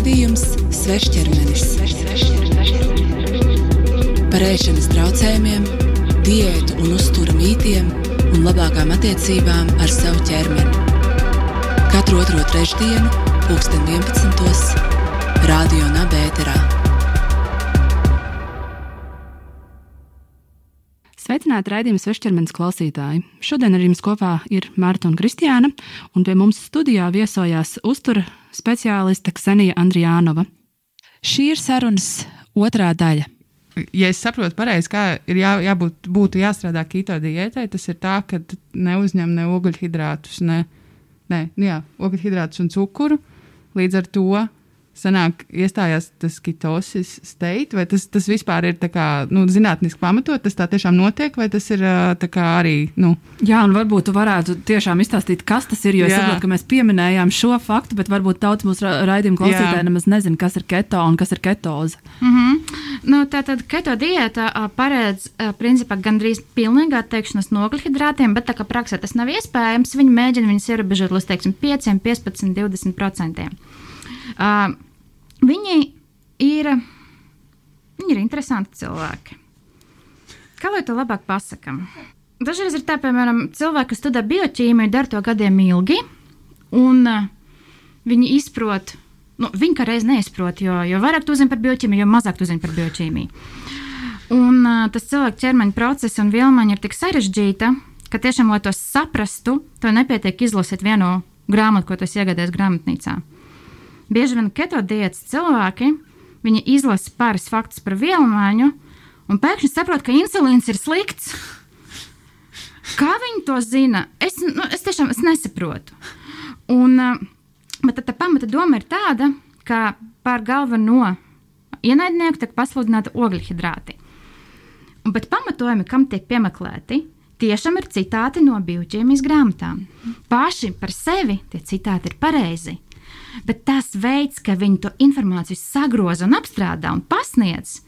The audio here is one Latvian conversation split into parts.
Raidījums Svešķermenis par ēšanas traucējumiem, diētu un uzturu mītiem un labākām attiecībām ar savu ķermeni. Katru otro trešdienu, pulksten 11. Radio Nabērā. Sveicināti raidījuma svešķermenis klausītāji. Šodien ar jums kopā ir Mārta un Kristiāna, un pie mums studijā viesojās uztura speciāliste Ksenija Andrijānova. Šī ir sarunas otrā daļa. Ja es saprotu pareizi, kā ir jā, jābūt, būtu jāstrādā keto diētai, tas ir tā, ka neuzņem ne ogļhidrātus, ne, ne nu jā, ogļhidrātus un cukuru. Līdz ar to sanāk, iestājās tas kitosis state, vai tas, tas vispār ir kā, nu, zinātniski pamatot, tas tā tiešām notiek, vai tas ir kā, arī. Nu... Jā, un varbūt tu varētu tiešām izstāstīt, kas tas ir, jo Jā. es saprotu, ka mēs pieminējām šo faktu, bet varbūt daudz mūsu raidījumu klausītāji nemaz nezina, kas ir keto un kas ir ketoze. Mm -hmm. nu, Tātad keto diēta paredz principā gandrīz pilnīgi atteikšanos no ogļhidrātiem, bet tā kā praksē tas nav iespējams, viņi mēģina viņus ierobežot līdz teiksim, 5, 15, 20 procentiem. Uh, Viņi ir, viņi ir interesanti cilvēki. Kā lai to labāk pasakām? Dažreiz ir tā, piemēram, cilvēki, kas studē bioķīmiju, dara to gadiem ilgi, un uh, viņi izprot, nu, viņi kā reiz neizprot, jo, jo vairāk tu zini par bioķīmiju, jo mazāk tu zini par bioķīmiju. Un uh, tas cilvēka ķermeņa process un vielmaiņa ir tik sarežģīta, ka tiešām, lai to saprastu, to nepietiek izlasīt vienu grāmatu, ko tu iegādājies grāmatnīcā. Bieži vien keto diētas cilvēki izlasa pāris faktus par vielu maiņu, un pēkšņi saprot, ka insulīns ir slikts. Kā viņi to zina? Es, nu, es tiešām es nesaprotu. Un, eh, bet tā pamata doma ir tāda, ka par galveno ienaidnieku tiek pasludināti ogļhidrāti. Bet pamatojumi, kam tiek piemeklēti, tiešām ir citāti no bioķīmijas grāmatām. Paši par sevi tie citāti ir pareizi bet tas veids, kā viņi to informāciju sagroza un apstrādā un pasniedz,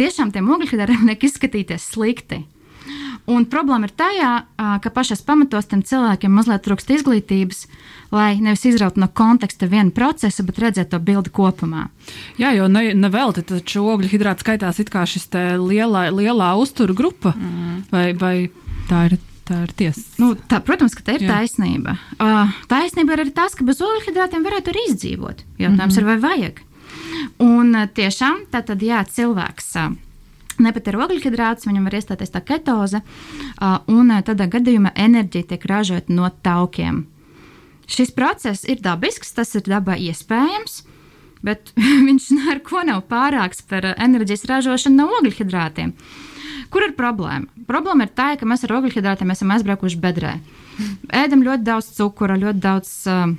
tiešām tiem ogļhidriem liek izskatīties slikti. Un problēma ir tajā, ka pašās pamatos tam cilvēkiem mazliet trūkst izglītības, lai nevis izrautu no konteksta vienu procesu, bet redzētu to bildi kopumā. Jā, jo ne, nevelti taču ogļhidrāts skaitās it kā šis lielā, lielā uzturu grupa, mm. vai, vai tā ir tā ir tiesa. Nu, tā, protams, ka tā ir Jā. taisnība. Uh, taisnība ir arī tas, ka bez ogļhidrātiem varētu arī izdzīvot. Jautājums mm -hmm. ir, vai vajag. Un tiešām tā tad, jā, cilvēks. Uh, Nepat ar ogļhidrātus, viņam var iestāties tā ketoze, un tādā gadījumā enerģija tiek ražota no taukiem. Šis process ir dabisks, tas ir dabā iespējams, bet viņš neko nav pārāks par enerģijas ražošanu no ogļhidrātiem. Uh, Kur ir problēma? Problēma ir tā, ka mēs ar ogļhidrātiem esam aizbraukuši bedrē. Ēdam ļoti daudz cukura, ļoti daudz uh,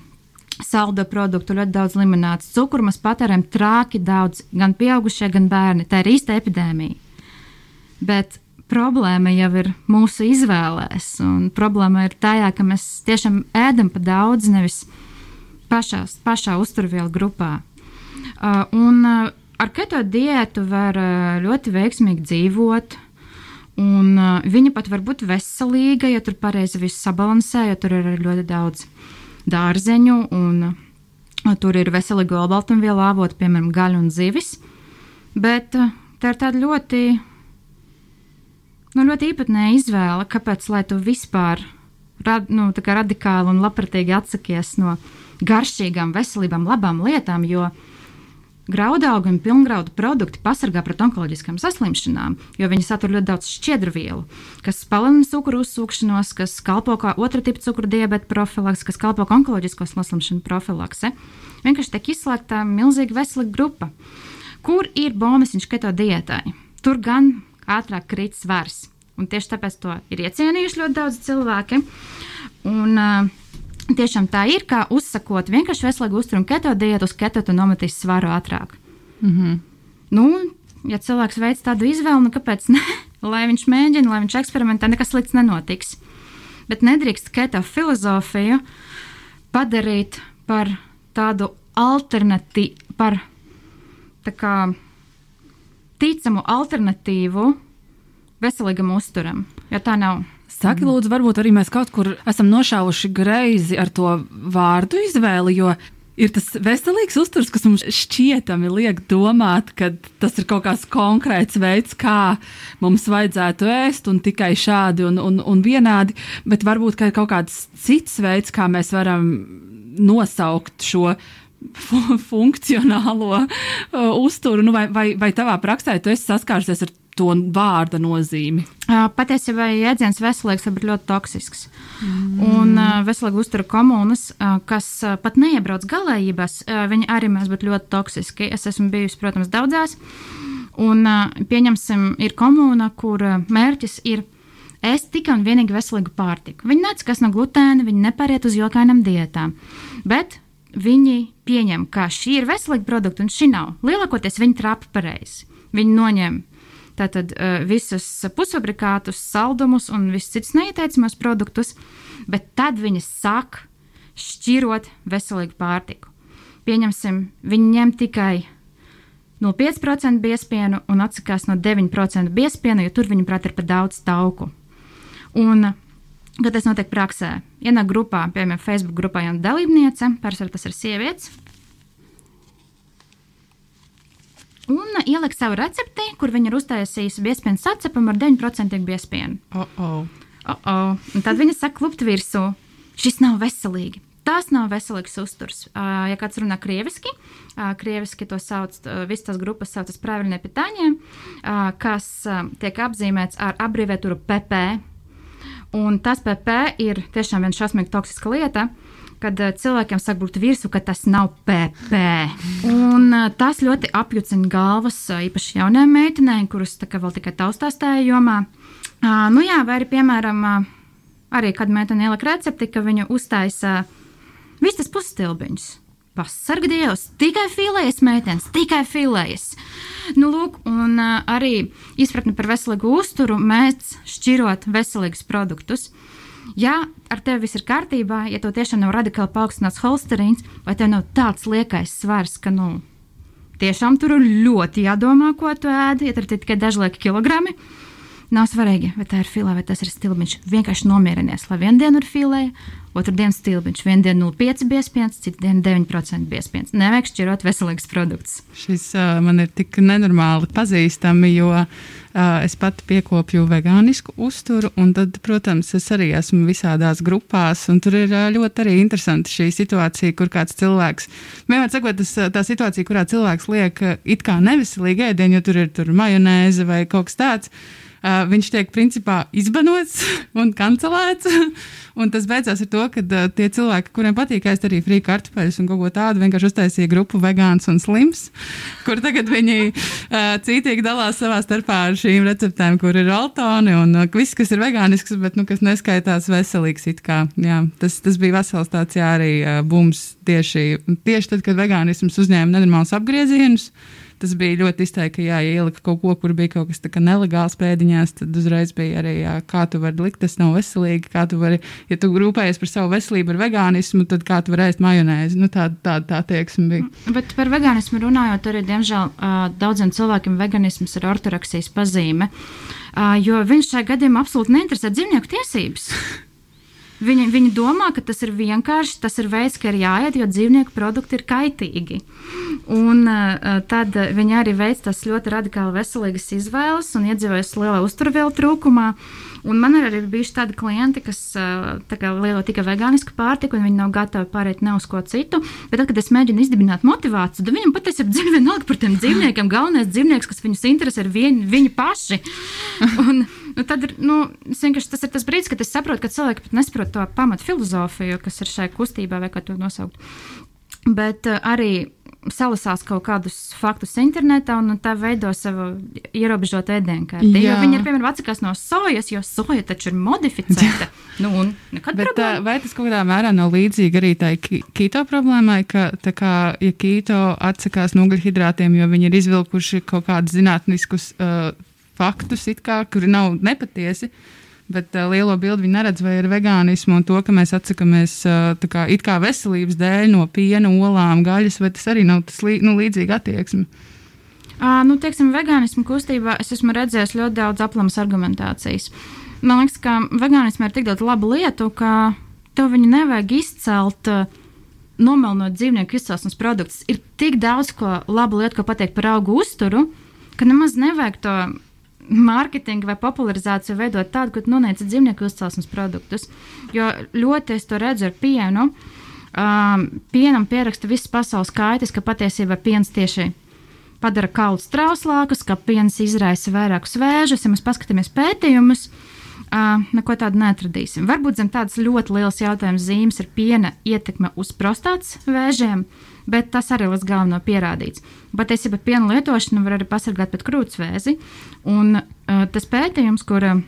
saldo produktu, ļoti daudz limonādes. Cukuru mēs patērējam trāki daudz, gan pieaugušie, gan bērni. Tā ir īsta epidēmija. Bet problēma jau ir mūsu izvēlēs. Problēma ir tajā, ka mēs tiešām ēdam pa daudz, nevis pašā, pašā uzturvielu grupā. Uh, un, uh, ar keto diētu var uh, ļoti veiksmīgi dzīvot. Un, uh, viņa pat var būt veselīga, ja tur pareizi viss sabalansē, jo tur ir ļoti daudz dārzeņu un uh, tur ir veselīga olbaltumvielu avoti, piemēram, gaļa un zivis. Bet uh, tā ir tāda ļoti, nu, ļoti īpatnēja izvēle, kāpēc lai tu vispār rad, nu, radikāli un labprātīgi atsakies no garšīgām, veselībām, labām lietām, jo Graudaugu un pilngraudu produkti pasargā pret onkoloģiskām saslimšanām, jo viņi satur ļoti daudz šķiedru vielu, kas palielina cukuru uzsūkšanos, kas kalpo kā otra tipa cukura diabeta profilaks, kas kalpo kā onkoloģisko saslimšanu profilakse. Vienkārši tiek izslēgta milzīga veselīga grupa. Kur ir bonusiņš keto diētai? Tur gan ātrāk krīt svars. Un tieši tāpēc to ir iecienījuši ļoti daudz cilvēki. Un, uh, Tiešām tā ir, kā uzsakot vienkārši veselīgu uzturu un keto diētu, uz keto tu nometīs svaru ātrāk. Mm -hmm. Nu, ja cilvēks veids tādu izvēli, nu kāpēc ne? lai viņš mēģina, lai viņš eksperimentē, nekas slikts nenotiks. Bet nedrīkst keto filozofiju padarīt par tādu alternatīvu, par tā kā ticamu alternatīvu veselīgam uzturam, jo tā nav. Saki, lūdzu, varbūt arī mēs kaut kur esam nošāvuši greizi ar to vārdu izvēli, jo ir tas veselīgs uzturs, kas mums šķietami liek domāt, ka tas ir kaut kāds konkrēts veids, kā mums vajadzētu ēst, un tikai šādi un, un, un vienādi, bet varbūt ka ir kaut kāds cits veids, kā mēs varam nosaukt šo funkcionālo uh, uzturu, nu, vai, vai, vai tavā praksē tu esi saskārusies ar to vārda nozīmi? Patiesībā jēdziens veselīgs būt ļoti toksisks. Mm. Un veselīga uztura komunas, kas pat neiebrauc galējībās, viņi arī mēs būt ļoti toksiski. Es esmu bijusi, protams, daudzās. Un pieņemsim, ir komūna, kur mērķis ir ēst tikai un vienīgi veselīgu pārtiku. Viņi neatsakās no glutēna, viņi nepāriet uz jokainām diētām. Bet viņi pieņem, ka šī ir veselīga produkta un šī nav. Lielākoties viņi trāpa pareizi. Viņi noņem tātad uh, visus pusfabrikātus, saldumus un visus citus neieteicamos produktus, bet tad viņi sāk šķirot veselīgu pārtiku. Pieņemsim, viņi ņem tikai 0,5% biespienu un atsakās no 9% biespienu, jo tur viņi prāt ir par daudz tauku. Un, kad tas notiek praksē, ienāk grupā, piemēram, Facebook grupā jau dalībniece, parasti tas ir sievietes, un ielikt savu recepti, kur viņa ir uztaisījusi biespienu sacepumu ar 9% biespienu. Oh -oh. Oh -oh. Un tad viņa saka, klupt virsū, šis nav veselīgi. Tas nav veselīgs uzturs. Uh, ja kāds runā krieviski, uh, krieviski to sauc, uh, visas tās grupas sauc par praviļņiem pitāņiem, kas tiek apzīmēts ar abreviatūru PP. Un tas PP ir tiešām viena šausmīga toksiska lieta, kad uh, cilvēkiem saka, būt virsū, ka tas nav PP. Un uh, tas ļoti apjucina galvas, uh, īpaši jaunajām meitenēm, kuras vēl tikai taustās tajā jomā. Uh, nu jā, vai arī, piemēram, arī kad meitene ielika recepti, ka viņa uztaisa visas pusstilbiņus. Pasarg Dievs, tikai filējas meitenes, tikai filējas. Nu, lūk, un arī izpratni par veselīgu uzturu mēs šķirot veselīgus produktus. Uh, ja ar tevi viss ir kārtībā, ja tev tiešām nav radikāli paaugstināts holsterīns, vai tev nav tāds liekais svars, ka, nu, tiešām tur ir ļoti jādomā, ko tu ēdi, ja tur ir tikai daži lieki kilogrami. Nav svarīgi, vai tā ir filē, vai tas ir stilbiņš. Vienkārši nomierinies, lai vienu dienu ir filē, otru dienu stilbiņš, vienu dienu 0,5 biespiens, citu dienu 9% biespiens. Nevajag šķirot veselīgus produktus. Šis uh, man ir tik nenormāli pazīstami, jo uh, es pati piekopju vegānisku uzturu, un tad, protams, es arī esmu visādās grupās, un tur ir uh, ļoti arī interesanti šī situācija, kur kāds cilvēks, vienmēr sakot, tas, tā situācija, kurā cilvēks liek it kā neveselīgi ēdienu, jo tur ir tur majonēze vai kaut kas tāds Uh, viņš tiek principā izbanots un kancelēts. un tas beidzās ar to, ka uh, tie cilvēki, kuriem patīk ēst arī frīķu kartupeļus un kaut ko tādu, vienkārši uztaisīja grupu vegāns un slims, kur tagad viņi uh, cītīgi dalās savā starpā ar šīm receptēm, kur ir altoni un uh, viss, kas ir vegānisks, bet nu, kas neskaitās veselīgs. Jā, tas, tas bija vesels tāds jā, arī uh, bums tieši, tieši tad, kad vegānisms uzņēma nenormālus apgriezienus. Uh, tas bija ļoti izteikti, ka, jā, ielika kaut ko, kur bija kaut kas tāds nelegāls pēdiņās, tad uzreiz bija arī, jā, kā tu vari likt, tas nav veselīgi. Kā tu vari, ja tu rūpējies par savu veselību ar vegānismu, tad kā tu vari ēst majonēzi. Nu, tā, tā, tā tieksme bija. Bet par vegānismu runājot, arī, diemžēl, daudziem cilvēkiem veganisms ir ortodoksijas pazīme, jo viņš šajā gadījumā absolūti neinteresē dzīvnieku tiesības. Viņi, viņi domā, ka tas ir vienkārši tas ir veids, kā ir jāiet, jo dzīvnieku produkti ir kaitīgi. Un uh, tad viņi arī veic tās ļoti radikāli veselīgas izvēles un iedzīvojas lielā uzturvielu trūkumā. Un man ir arī bijuši tādi klienti, kas tā lielo tikai vegānisku pārtiku, un viņi nav gatavi pārēt ne uz ko citu. Bet tad, kad es mēģinu izdibināt motivāciju, tad viņam patiesībā ir vienalga par tiem dzīvniekiem. Galvenais dzīvnieks, kas viņus interesē, ir viņi, viņi paši. Un, nu, tad ir, nu, tas ir tas brīdis, kad es saprotu, ka cilvēki pat nesaprot to pamatu filozofiju, kas ir šai kustībā, vai kā to nosaukt. Bet uh, arī salasās kaut kādus faktus internetā un tā veido savu ierobežotu ēdienkarti. Jo viņi ir piemēram atsakās no sojas, jo soja taču ir modificēta. nu, Bet, problēma. vai tas kaut kādā mērā nav līdzīgi arī tai kīto problēmai, ka, kā, ja kīto atsakās no ugļhidrātiem, jo viņi ir izvilkuši kaut kādus zinātniskus uh, faktus, kā, kuri nav nepatiesi, Bet uh, lielo bildi viņi neredz, vai ir vegānismu un to, ka mēs atsakāmies uh, kā, kā veselības dēļ no piena, olām, gaļas, vai tas arī nav tas lī, nu, līdzīga attieksme. Uh, nu, teiksim, vegānismu kustībā es esmu redzējis ļoti daudz aplamas argumentācijas. Man liekas, ka vegānismā ir tik daudz labu lietu, ka tev viņu nevajag izcelt uh, nomalinot dzīvnieku izcelsmes produktus, ir tik daudz ko labu lietu, ko pateikt par augu uzturu, ka nemaz nevajag to mārketingu vai popularizāciju veidot tādu, ka nonāca dzīvnieku izcelsmes produktus. Jo ļoti es to redzu ar pienu. Um, pienam pieraksta visas pasaules kaitas, ka patiesībā piens tieši padara kaulus trauslākus, ka piens izraisa vairākus vēžus. Ja mēs paskatāmies pētījumus, uh, neko tādu neatradīsim. Varbūt zem tādas ļoti lielas jautājuma zīmes ir piena ietekme uz prostātas vēžiem, bet tas arī līdz galveno pierādīts. Patiesībā piena lietošana var arī pasargāt pret krūtsvēzi. Un uh, tas pētījums, kur uh,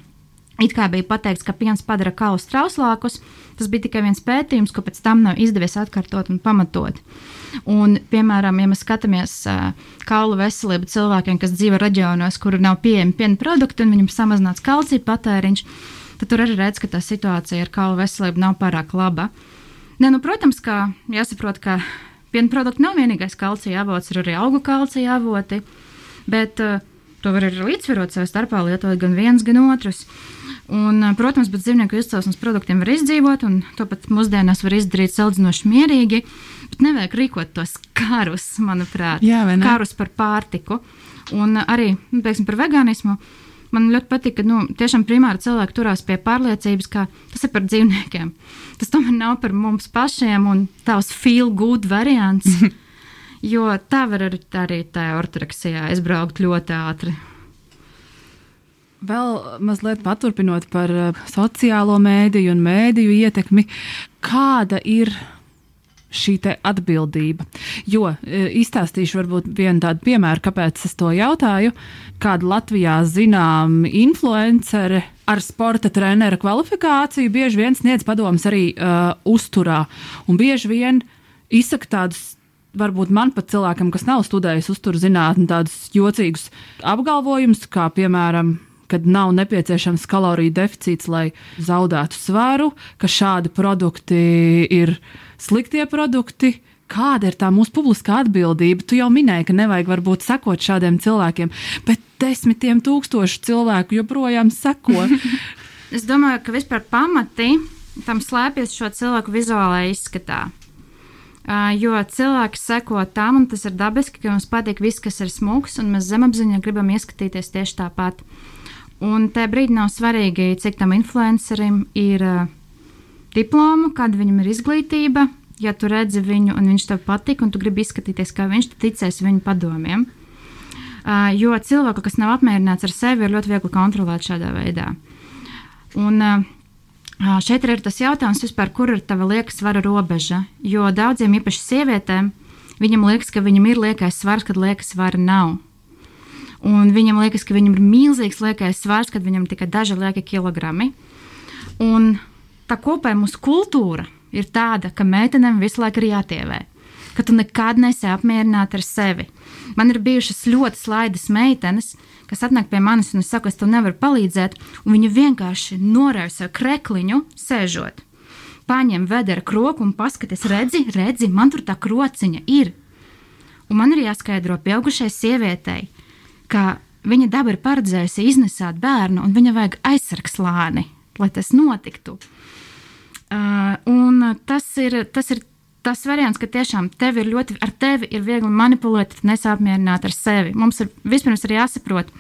it kā bija pateikts, ka piens padara kaulus trauslākus, tas bija tikai viens pētījums, ko pēc tam nav izdevies atkārtot un pamatot. Un, piemēram, ja mēs skatāmies uh, kaulu veselību cilvēkiem, kas dzīvo reģionos, kur nav pieejami piena produkti un viņam samazināts kalcija patēriņš, tad tur arī redz, ka tā situācija ar kaulu veselību nav pārāk laba. Ne, nu, protams, ka jāsaprot, ka piena produkti nav vienīgais kalcija avots, ir arī augu kalcija avoti, bet uh, to var arī līdzsvarot savā starpā, lietot gan viens, gan otrs. Un, uh, protams, bez dzīvnieku izcelsmes produktiem var izdzīvot, un to pat mūsdienās var izdarīt salīdzinoši mierīgi. Bet nevajag rīkot tos karus, manuprāt, Jā, karus par pārtiku. Un uh, arī nu, teiksim, par vegānismu. Man ļoti patīk, ka nu, tiešām primāri cilvēki turās pie pārliecības, ka tas ir par dzīvniekiem. Tas tomēr nav par mums pašiem un tavs feel good variants. jo tā var arī, arī tā ortodoksijā izbraukt ļoti ātri. Vēl mazliet paturpinot par uh, sociālo mēdīju un mēdīju ietekmi, kāda ir šī atbildība. Jo e, izstāstīšu varbūt vienu tādu piemēru, kāpēc es to jautāju. Kāda Latvijā zinām influencere ar sporta trenera kvalifikāciju bieži vien sniedz padomus arī uh, uzturā. Un bieži vien izsaka tādus varbūt man pat cilvēkam, kas nav studējis uzturzinātni, tādus jocīgus apgalvojumus, kā piemēram, kad nav nepieciešams kaloriju deficīts, lai zaudētu svaru, ka šādi produkti ir sliktie produkti. Kāda ir tā mūsu publiskā atbildība? Tu jau minēji, ka nevajag varbūt sekot šādiem cilvēkiem, bet desmitiem tūkstošu cilvēku joprojām seko. es domāju, ka vispār pamati tam slēpjas šo cilvēku vizuālajā izskatā. Uh, jo cilvēki seko tam, un tas ir dabiski, ka mums patīk viss, kas ir smūgs, un mēs zemapziņā gribam ieskatīties tieši tāpat. Un tajā brīdī nav svarīgi, cik tam influencerim ir uh, diploma, kāda viņam ir izglītība. Ja tu redzi viņu un viņš tev patīk, un tu gribi izskatīties kā viņš, tad ticēsi viņa padomiem. Uh, jo cilvēku, kas nav apmierināts ar sevi, ir ļoti viegli kontrolēt šādā veidā. Un, uh, šeit ir tas jautājums, vispār, kur ir tava liekas svara robeža. Jo daudziem, īpaši sievietēm, viņam liekas, ka viņam ir liekais svars, kad liekas svara nav. Un viņam liekas, ka viņam ir milzīgs liekais svars, kad viņam tikai daži lieki kilogrami. Un tā kopēja mūsu kultūra ir tāda, ka meitenēm visu laiku ir jātievē. Ka tu nekad nesi apmierināta ar sevi. Man ir bijušas ļoti slaidas meitenes, kas atnāk pie manis un saka, es tev nevaru palīdzēt, un viņa vienkārši norēja sev krekliņu, sēžot. Paņem vedera kroku un paskaties, redzi, redzi, man tur tā krociņa ir. Un man ir jāskaidro pieaugušai sievietei, ka viņa daba ir paredzējusi iznesāt bērnu, un viņa vajag aizsargslāni, lai tas notiktu. Uh, un tas ir, tas ir tas variants, ka tiešām tevi ir ļoti, ar tevi ir viegli manipulēt, nesapmierināt ar sevi. Mums ir vispirms ir jāsaprot,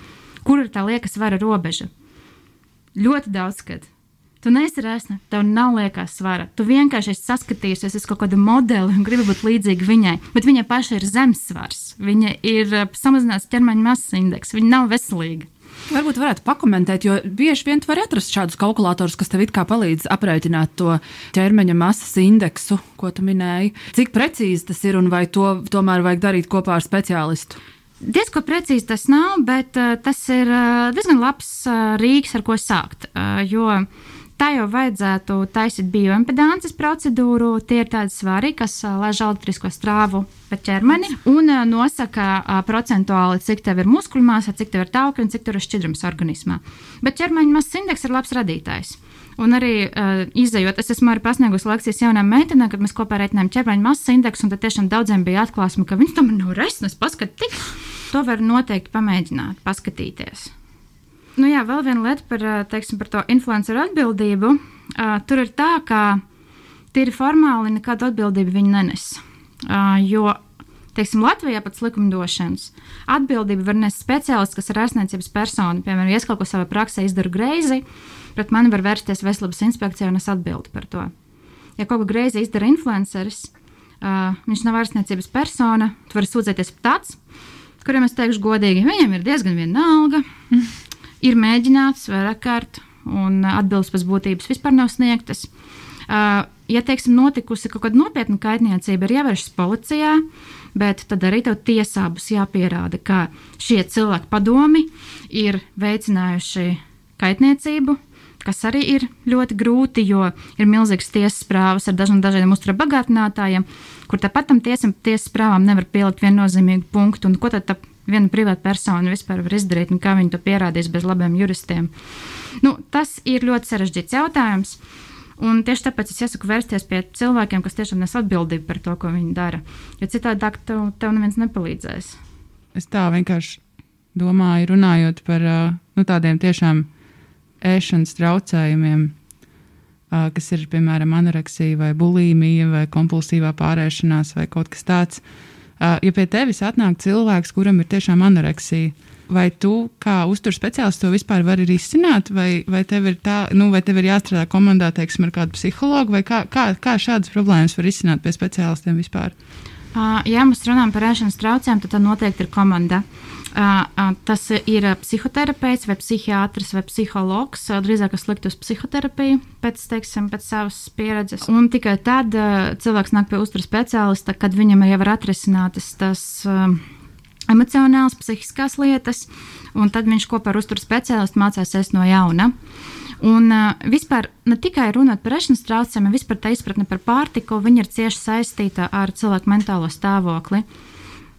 kur ir tā liekas vara robeža. Ļoti daudz, kad Tu neesi resna, tev nav liekas svara. Tu vienkārši esi saskatījusies uz kaut kādu modeli un gribi būt līdzīga viņai, bet viņa paša ir zemes svars. Viņa ir eh, samazināts ķermeņa masas indeks, viņa nav veselīga. Varbūt varētu pakomentēt, jo bieži vien tu vari atrast šādus kalkulatorus, kas tev it kā palīdz aprēķināt to ķermeņa masas indeksu, ko tu minēji. Cik precīzi tas ir un vai to tomēr vajag darīt kopā ar speciālistu? Diezko precīzi tas nav, bet uh, tas ir uh, diezgan labs rīks, ar ko sākt. Jo Tā jau vajadzētu taisīt bioimpedances procedūru. Tie ir tādi svari, kas laiž elektrisko strāvu pa ķermeni un nosaka procentuāli, cik tev ir muskuļu māsa, cik tev ir tauki un cik tur ir šķidrums organismā. Bet ķermeņa masas indeks ir labs radītājs. Un arī uh, izējot, es esmu arī pasniegusi lekcijas jaunām meitenēm, kad mēs kopā reiķinājām ķermeņa masas indeksu, un tad tiešām daudziem bija atklāsme, ka viņas tomēr nav resnas, paskatīt. To var noteikti pamēģināt, paskatīties. Nu jā, vēl viena lieta par, teiksim, par to influenceru atbildību. Uh, tur ir tā, ka tīri formāli nekādu atbildību viņi nenes. Uh, jo teiksim, Latvijā pēc likumdošanas atbildību var nest speciālists, kas ir ārstniecības persona. Piemēram, ja es kaut ko savā praksē izdaru greizi, pret mani var vērsties veselības inspekcijā un es atbildu par to. Ja kaut ko greizi izdara influenceris, uh, viņš nav ārstniecības persona, tu vari sūdzēties pat tāds, kuriem es teikšu godīgi, viņam ir diezgan vienalga, ir mēģināts vairāk kārt un atbildes pēc būtības vispār nav sniegtas. Ja teiksim, notikusi kaut kāda nopietna kaitniecība, ir jāvēršas policijā, bet tad arī tev tiesā būs jāpierāda, ka šie cilvēki padomi ir veicinājuši kaitniecību. Kas arī ir ļoti grūti, jo ir milzīgas tiesas prāvas ar dažiem dažādiem uzturā bagātinātājiem, kur tāpat tam tiesam, tiesas prāvām nevar pielikt viennozīmīgu punktu. Un ko tad tā viena privāta persona vispār var izdarīt un kā viņi to pierādīs bez labiem juristiem? Nu, tas ir ļoti sarežģīts jautājums. Un tieši tāpēc es iesaku vērsties pie cilvēkiem, kas tiešām nes atbildību par to, ko viņi dara. Jo citādi tev, tev neviens nepalīdzēs. Es tā vienkārši domāju, runājot par nu, tādiem tiešām ēšanas traucējumiem, kas ir piemēram anoreksija, vai bulimija, vai kompulsīvā pārēšanās, vai kaut kas tāds. Ja pie tevis atnāk cilvēks, kuram ir tiešām anoreksija, vai tu kā uzturu speciālists to vispār vari risināt, vai, vai, tev tā, nu, vai tev ir jāstrādā komandā teiksim, ar kādu psihologu, vai kā, kā, kā šādas problēmas var risināt pie speciālistiem vispār? Uh, ja mēs runājam par ēšanas traucējumiem, tad tā noteikti ir komanda. Uh, tas ir psihoterapeits, vai psihiatrs, vai psihologs. Uh, drīzāk es liktu uz psihoterapiju pēc, teiksim, pēc savas pieredzes. Un tikai tad uh, cilvēks nāk pie uzturu speciālista, kad viņam jau ir atrisinātas tas. Uh, emocionālas, psihiskās lietas, un tad viņš kopā ar uzturu speciālistu mācās ēst no jauna. Un uh, vispār ne tikai runāt par ēšanas traucējumiem, bet vispār tā izpratne par pārtiku, viņa ir cieši saistīta ar cilvēku mentālo stāvokli.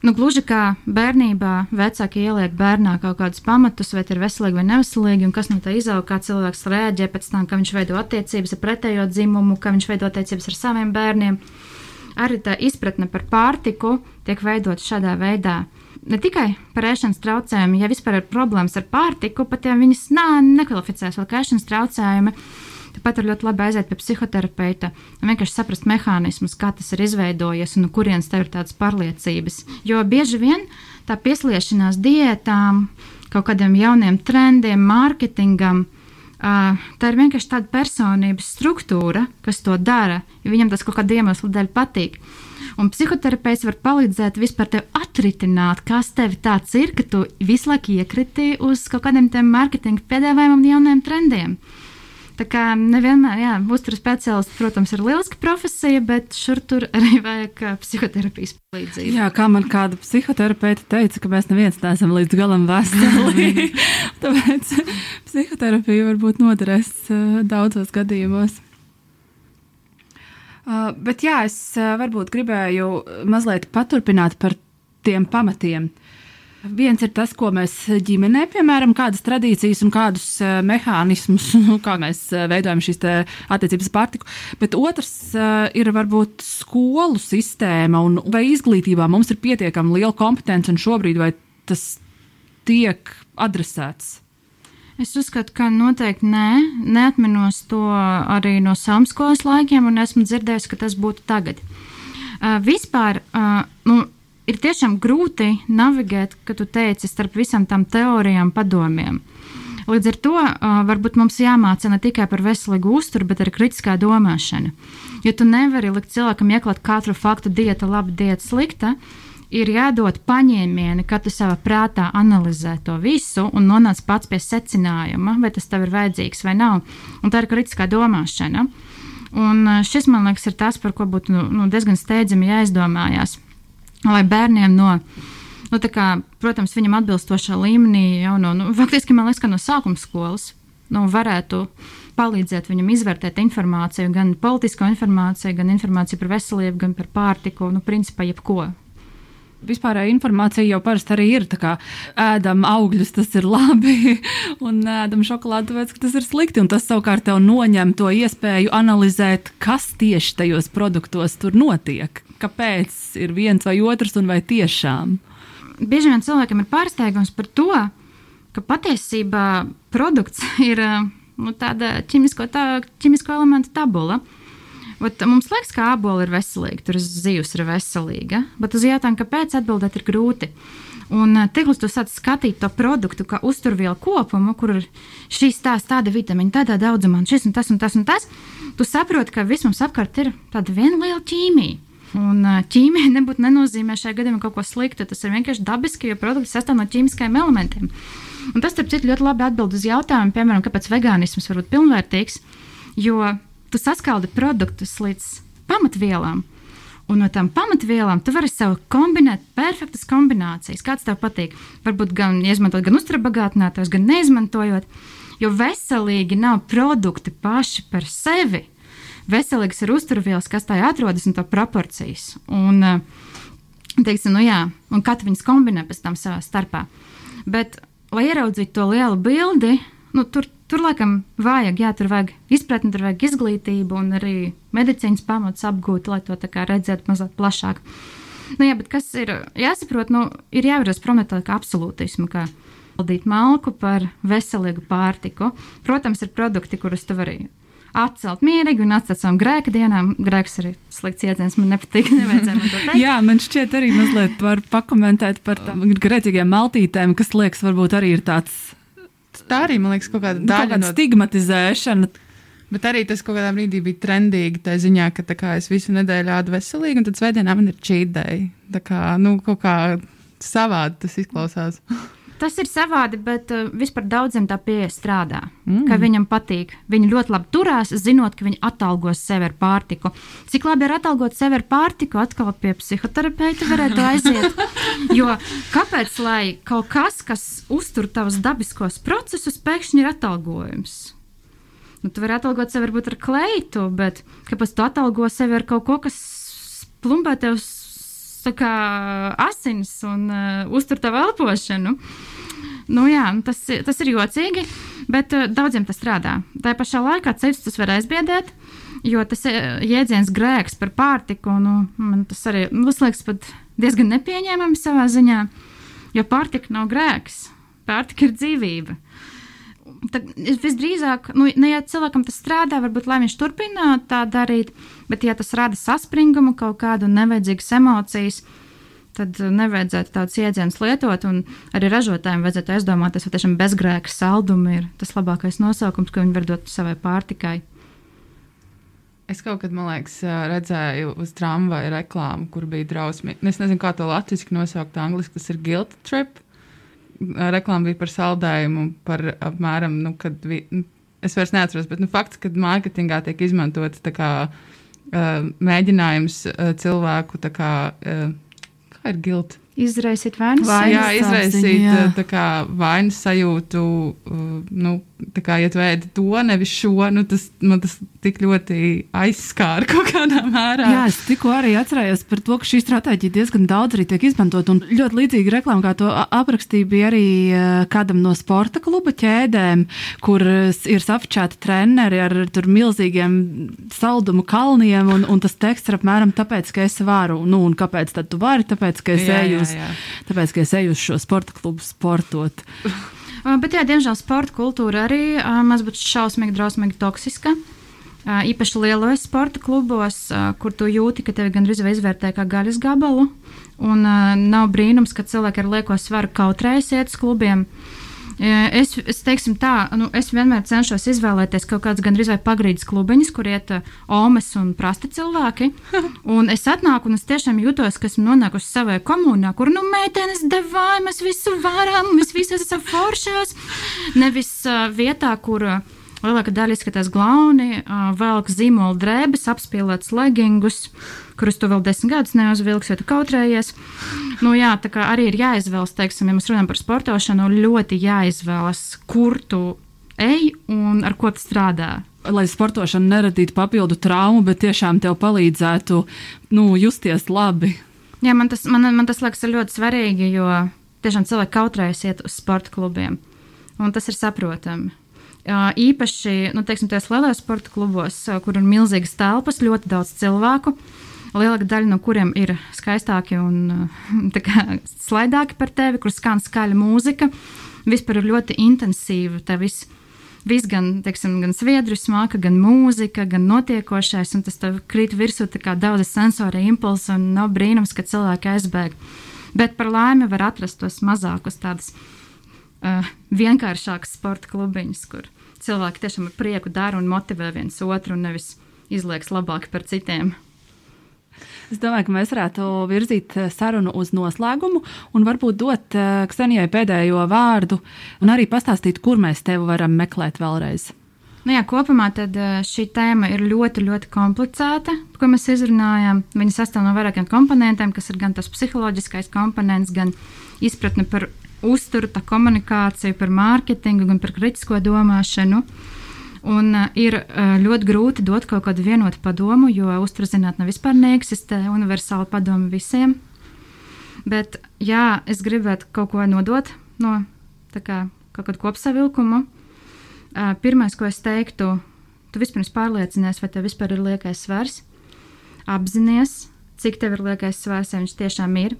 Nu, gluži kā bērnībā vecāki ieliek bērnā kaut kādus pamatus, vai ir veselīgi vai neveselīgi, un kas no tā izaug, kā cilvēks reaģē pēc tam, ka viņš veido attiecības ar pretējo dzimumu, ka viņš veido attiecības ar saviem bērniem. Arī tā izpratne par pārtiku tiek veidota šādā veidā ne tikai par ēšanas traucējumiem, ja vispār ir problēmas ar pārtiku, pat ja viņas nā, nekvalificēs vēl kā ēšanas traucējumi. Tāpat ir ļoti labi aiziet pie psihoterapeita un vienkārši saprast mehānismus, kā tas ir izveidojies un no kurienes tev ir tādas pārliecības. Jo bieži vien tā piesliešanās diētām, kaut kādiem jauniem trendiem, mārketingam, Uh, tā ir vienkārši tāda personības struktūra, kas to dara, jo viņam tas kaut kāda iemesla dēļ patīk. Un psihoterapeits var palīdzēt vispār tev atritināt, kas tev tāds ir, ka tu visu laiku iekriti uz kaut kādiem tiem mārketinga piedāvājumiem un jauniem trendiem. Tā kā nevienmēr, jā, uzturu speciālists, protams, ir lieliska profesija, bet šur tur arī vajag psihoterapijas palīdzību. Jā, kā man kāda psihoterapeita teica, ka mēs neviens neesam līdz galam veseli. Tāpēc psihoterapija varbūt noderēs daudzos gadījumos. Uh, bet jā, es uh, varbūt gribēju mazliet paturpināt par tiem pamatiem. Viens ir tas, ko mēs ģimenē, piemēram, kādas tradīcijas un kādus uh, mehānismus, nu, kā mēs uh, veidojam šīs attiecības pārtiku. Bet otrs uh, ir varbūt skolu sistēma un vai izglītībā mums ir pietiekami liela kompetence un šobrīd vai tas tiek adresēts. Es uzskatu, ka noteikti nē, neatminos to arī no samskolas laikiem, un esmu dzirdējusi, ka tas būtu tagad. Uh, vispār uh, ir tiešām grūti navigēt, kad tu teici starp visam tam teorijām, padomiem. Līdz ar to varbūt mums jāmāca ne tikai par veselīgu uzturu, bet arī kritiskā domāšana. Jo tu nevari likt cilvēkam ieklāt katru faktu, dieta, laba, dieta, slikta. Ir jādod paņēmieni, ka tu savā prātā analizē to visu un nonāc pats pie secinājuma, vai tas tev ir vajadzīgs vai nav. Un tā ir kritiskā domāšana. Un šis, man liekas, ir tas, par ko būtu nu, nu, diezgan steidzami jāizdomājās. Lai bērniem no, nu, kā, protams, viņam atbilstošā līmenī jau no, nu, faktiski man liekas, ka no sākuma skolas nu, varētu palīdzēt viņam izvērtēt informāciju, gan politisko informāciju, gan informāciju par veselību, gan par pārtiku, nu, principā jebko vispārēja informācija jau parasti arī ir. Kā, ēdam augļus, tas ir labi, un ēdam šokolādi, tāpēc, ka tas ir slikti. Un tas savukārt tev noņem to iespēju analizēt, kas tieši tajos produktos tur notiek. Kāpēc ir viens vai otrs, un vai tiešām? Bieži vien cilvēkam ir pārsteigums par to, ka patiesībā produkts ir nu, tāda ķimisko, tā, ķimisko elementu tabula. Bet mums liekas, ka ābola ir veselīga, tur zivs ir veselīga, bet uz jautājumu, kāpēc atbildēt ir grūti. Un uh, tik līdz tu sāc skatīt to produktu kā uzturvielu kopumu, kur ir šīs tās tāda vitamīna, tādā daudzumā, un šis un tas un tas un tas, tu saproti, ka viss mums apkārt ir tāda viena liela ķīmija. Un ķīmija nebūtu nenozīmē šajā gadījumā kaut ko sliktu. Tas ir vienkārši dabiski, jo produkts sastāv no ķīmiskajiem elementiem. Un tas, starp citu, ļoti labi atbild uz jautājumu, piemēram, kāpēc vegānisms var būt pilnvērtīgs. Jo tu saskaldi produktus līdz pamatvielām, Un no tām pamatvielām tu vari sev kombinēt perfektas kombinācijas. Kāds tev patīk? Varbūt gan izmantot gan uzturabagātinātājus, gan neizmantojot. Jo veselīgi nav produkti paši par sevi. Veselīgs ir uzturvielas, kas tajā atrodas un to proporcijas. Un, teiksim, nu jā, un katru viņas kombinē pēc tam savā starpā. Bet, lai ieraudzītu to lielu bildi, nu, tur Tur laikam vajag, jā, tur vajag izpratni, tur vajag izglītību un arī medicīnas pamatus apgūt, lai to redzētu mazliet plašāk. Nu, jā, bet kas ir jāsaprot, nu, ir jāvirzās prom no tāda absolūtisma, kā valdīt malku par veselīgu pārtiku. Protams, ir produkti, kurus tu vari atcelt mierīgi un atcelt savām grēka dienām. Grēks arī slikts jēdziens, man nepatīk. Man Jā, man šķiet arī mazliet var pakomentēt par tām grēcīgiem maltītēm, kas liekas varbūt arī ir tāds tā arī, man liekas, kaut kāda daļa no stigmatizēšana. Bet arī tas kaut kādā brīdī bija trendīgi, tā ziņā, ka tā kā es visu nedēļu ādu veselīgi, un tad svētdienā man ir day. Tā kā, nu, kaut kā savādi tas izklausās. Tas ir savādi, bet uh, vispār daudziem tā pieeja strādā. Mm. Ka viņam patīk. Viņi ļoti labi turās, zinot, ka viņi atalgos sevi ar pārtiku. Cik labi ir atalgot sevi ar pārtiku, atkal pie psihoterapeita varētu aiziet. jo kāpēc lai kaut kas, kas uztur tavus dabiskos procesus, pēkšņi ir atalgojums? Nu, tu vari atalgot sevi varbūt ar kleitu, bet kāpēc tu atalgo sevi ar kaut ko, kas plumbē tev kā, asins un uh, uztur tavu elpošanu. Nu, jā, nu, tas, tas ir jocīgi, bet uh, daudziem tas strādā. Tā pašā laikā ceļš tas var aizbiedēt, jo tas uh, jēdziens grēks par pārtiku, nu, man tas arī nu, tas liekas diezgan nepieņēmami savā ziņā, jo pārtika nav grēks, pārtika ir dzīvība. Tad visdrīzāk, nu, ne, ja cilvēkam tas strādā, varbūt lai viņš turpina tā darīt, bet ja tas rada saspringumu, kaut kādu nevajadzīgas emocijas, tad nevajadzētu tādus iedzienus lietot. Arī ražotājiem vajadzētu aizdomāties, vai tiešām bezgrēka saldumi ir tas labākais nosaukums, ko viņi var dot savai pārtikai. Es kaut kad, man liekas, redzēju uz tramvaja reklāmu, kur bija drausmīgi. Es nezinu, kā to latviešu nosaukt, angļuiski tas ir guilt trip reklāma bija par saldējumu, par apmēram, nu, kad vi, nu, es vairs neatceros, bet nu, fakts, ka mārketingā tiek izmantots kā, uh, mēģinājums uh, cilvēku, kā, uh, kā ir gilti Izraisīt vainas sajūtu. Jā, izraisīt jā. Tā kā, vainas sajūtu. Nu, tā kā, ja tu ēdi to, nevis šo, nu, tas man tas tik ļoti aizskāra kaut kādā mērā. Jā, es tikko arī atcerējos par to, ka šī stratēģija diezgan daudz arī tiek izmantot. Un ļoti līdzīga reklāma, kā to aprakstīja, bija arī kādam no sporta kluba ķēdēm, kur ir safičēti treneri ar milzīgiem saldumu kalniem. Un, un tas teksts ir apmēram tāpēc, ka es varu. Nu, un kāpēc tad tu vari? Tāpēc, ka es jā, eju uz, jā, jā. tāpēc, ka es eju uz šo sporta klubu sportot. Bet, jā, diemžēl sporta kultūra arī mazliet šausmīgi, drausmīgi toksiska. Īpaši lielos sporta klubos, kur tu jūti, ka tevi gandrīz vai izvērtē kā gaļas gabalu. Un nav brīnums, ka cilvēki ar lieko svaru kautrējas iet uz klubiem. Es, es teiksim tā, nu, es vienmēr cenšos izvēlēties kaut kādus gandrīz vai pagrīdes klubiņus, kur iet omes un prasti cilvēki. Un es atnāku un es tiešām jūtos, ka esmu nonākusi savā komunā, kur nu meitenes devāja, mēs visu varam, mēs visi esam foršās. Nevis uh, vietā, kur. Uh, Lielākā daļa izskatās glauni, velk zīmola drēbes, apspīlēts legingus, kurus tu vēl desmit gadus neuzvilksi, jo tu kautrējies. Nu, jā, tā kā arī ir jāizvēlas, teiksim, ja mēs runājam par sportošanu, ļoti jāizvēlas, kur tu ej un ar ko tu strādā lai sportošana neradītu papildu traumu, bet tiešām tev palīdzētu nu, justies labi. Jā, man tas, man, man tas liekas ļoti svarīgi, jo tiešām cilvēki kautrējas iet uz sporta klubiem. Un tas ir saprotami. Īpaši, nu, teiksim, tajos lielajos sporta klubos, kur ir milzīgas telpas, ļoti daudz cilvēku, lielāka daļa no kuriem ir skaistāki un kā, slaidāki par tevi, kur skan skaļa mūzika. Vispār ir ļoti intensīva tā viss. viss gan, teiksim, gan sviedru smaka, gan mūzika, gan notiekošais, un tas tev krīt virsū tā kā daudz sensori impulsi, un nav brīnums, ka cilvēki aizbēg. Bet par laimi var atrast tos mazākus tādus uh, vienkāršākus sporta klubiņus, kur cilvēki tiešām ar prieku dara un motivē viens otru un nevis izlieks labāk par citiem. Es domāju, ka mēs varētu virzīt sarunu uz noslēgumu un varbūt dot Ksenijai pēdējo vārdu un arī pastāstīt, kur mēs tevi varam meklēt vēlreiz. Nu jā, kopumā šī tēma ir ļoti, ļoti komplicēta, ko mēs izrunājām. Viņa sastāv no vairākiem komponentiem, kas ir gan tas psiholoģiskais komponents, gan izpratne par uzturu, komunikāciju, par mārketingu, gan par kritisko domāšanu. Un uh, ir uh, ļoti grūti dot kaut kādu vienotu padomu, jo uzturzinātne vispār neeksistē universāla padoma visiem. Bet, jā, es gribētu kaut ko nodot no kā, kaut kāda kopsavilkuma. Uh, pirmais, ko es teiktu, tu vispirms pārliecinies, vai tev vispār ir liekais svars. Apzinies, cik tev ir liekais svars, ja viņš tiešām ir,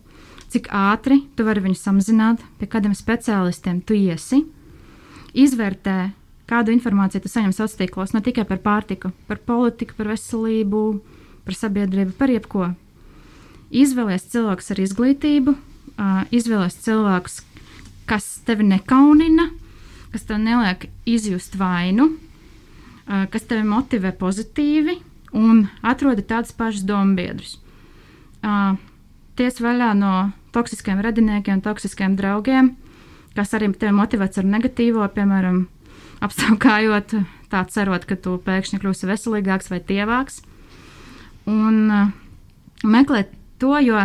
cik ātri tu vari viņu samazināt, pie kādiem speciālistiem tu iesi. Izvērtē, kādu informāciju tu saņem sociālos tīklos, ne tikai par pārtiku, par politiku, par veselību, par sabiedrību, par jebko. Izvēlēties cilvēkus ar izglītību, izvēlēties cilvēkus, kas tevi nekaunina, kas tev neliek izjust vainu, kas tevi motivē pozitīvi un atrodi tādus pašus dombiedrus. Ties vaļā no toksiskiem radiniekiem, toksiskiem draugiem, kas arī tevi motivēts ar negatīvo, piemēram, apskaukājot, tā cerot, ka tu pēkšņi kļūsi veselīgāks vai tievāks. Un uh, meklēt to, jo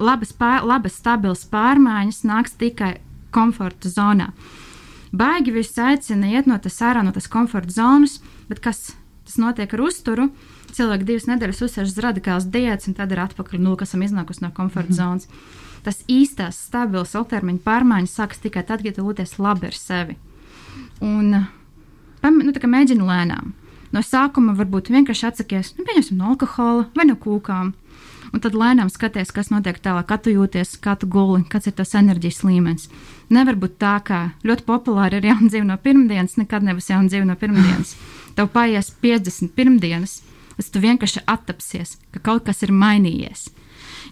labas, pār, labas stabilas pārmaiņas nāks tikai komforta zonā. Baigi viss aicina iet no tas ārā, no tas komforta zonas, bet kas tas notiek ar uzturu? Cilvēki divas nedēļas uzsēžas radikāls diētas, un tad ir atpakaļ, nu, kas esam iznākusi no komforta mm -hmm. zonas. Tas īstās, stabils ilgtermiņa pārmaiņas sākas tikai tad, kad jūties labi ar sevi. Un, nu, mēģini lēnām. No sākuma varbūt vienkārši atsakies nu, no alkohola vai no kūkām un tad lēnām skaties, kas notiek tālāk, kā tu jūties, kā tu guli, kāds ir tas enerģijas līmenis. Nevar būt tā, ka ļoti populāri ir jauna dzīve no pirmdienas, nekad nebūs jauna dzīve no pirmdienas. Tev paies 50 pirmdienas, tad tu vienkārši attapsies, ka kaut kas ir mainījies.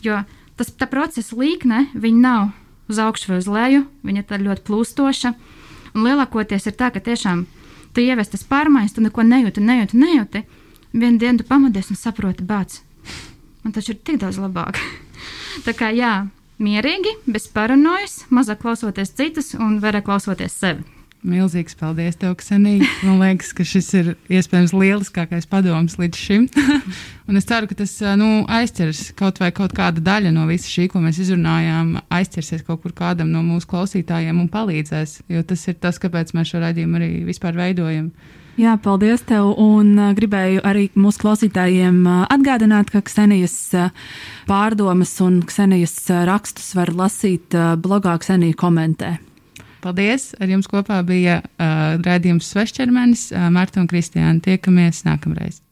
Jo tas procesa līkne, nav uz augšu vai uz leju, viņa ir ļoti plūstoša. Un lielākoties ir tā, ka tiešām tu ievies tas pārmaiņas, tu neko nejūti, nejūti, nejūti. Vienu dienu tu pamodies un saproti, bāc, man taču ir tik daudz labāk. Tā kā jā, mierīgi, bez paranojas, mazāk klausoties citus un vairāk klausoties sevi. Milzīgs paldies, tev, Ksenija. Man liekas, ka šis ir iespējams lieliskākais padoms līdz šim. un es ceru, ka tas nu, aizķers kaut vai kaut kāda daļa no visa šī, ko mēs izrunājām, aizķersies kaut kur kādam no mūsu klausītājiem un palīdzēs. Jo tas ir tas, kāpēc mēs šo raidījumu arī vispār veidojam. Jā, paldies tev. Un uh, gribēju arī mūsu klausītājiem uh, atgādināt, ka Ksenijas uh, pārdomas un Ksenijas rakstus var lasīt blogā Ksenija komentē. Paldies! Ar jums kopā bija uh, raidījums Svešķermenis, uh, Marta un Kristiāna. Tiekamies nākamreiz!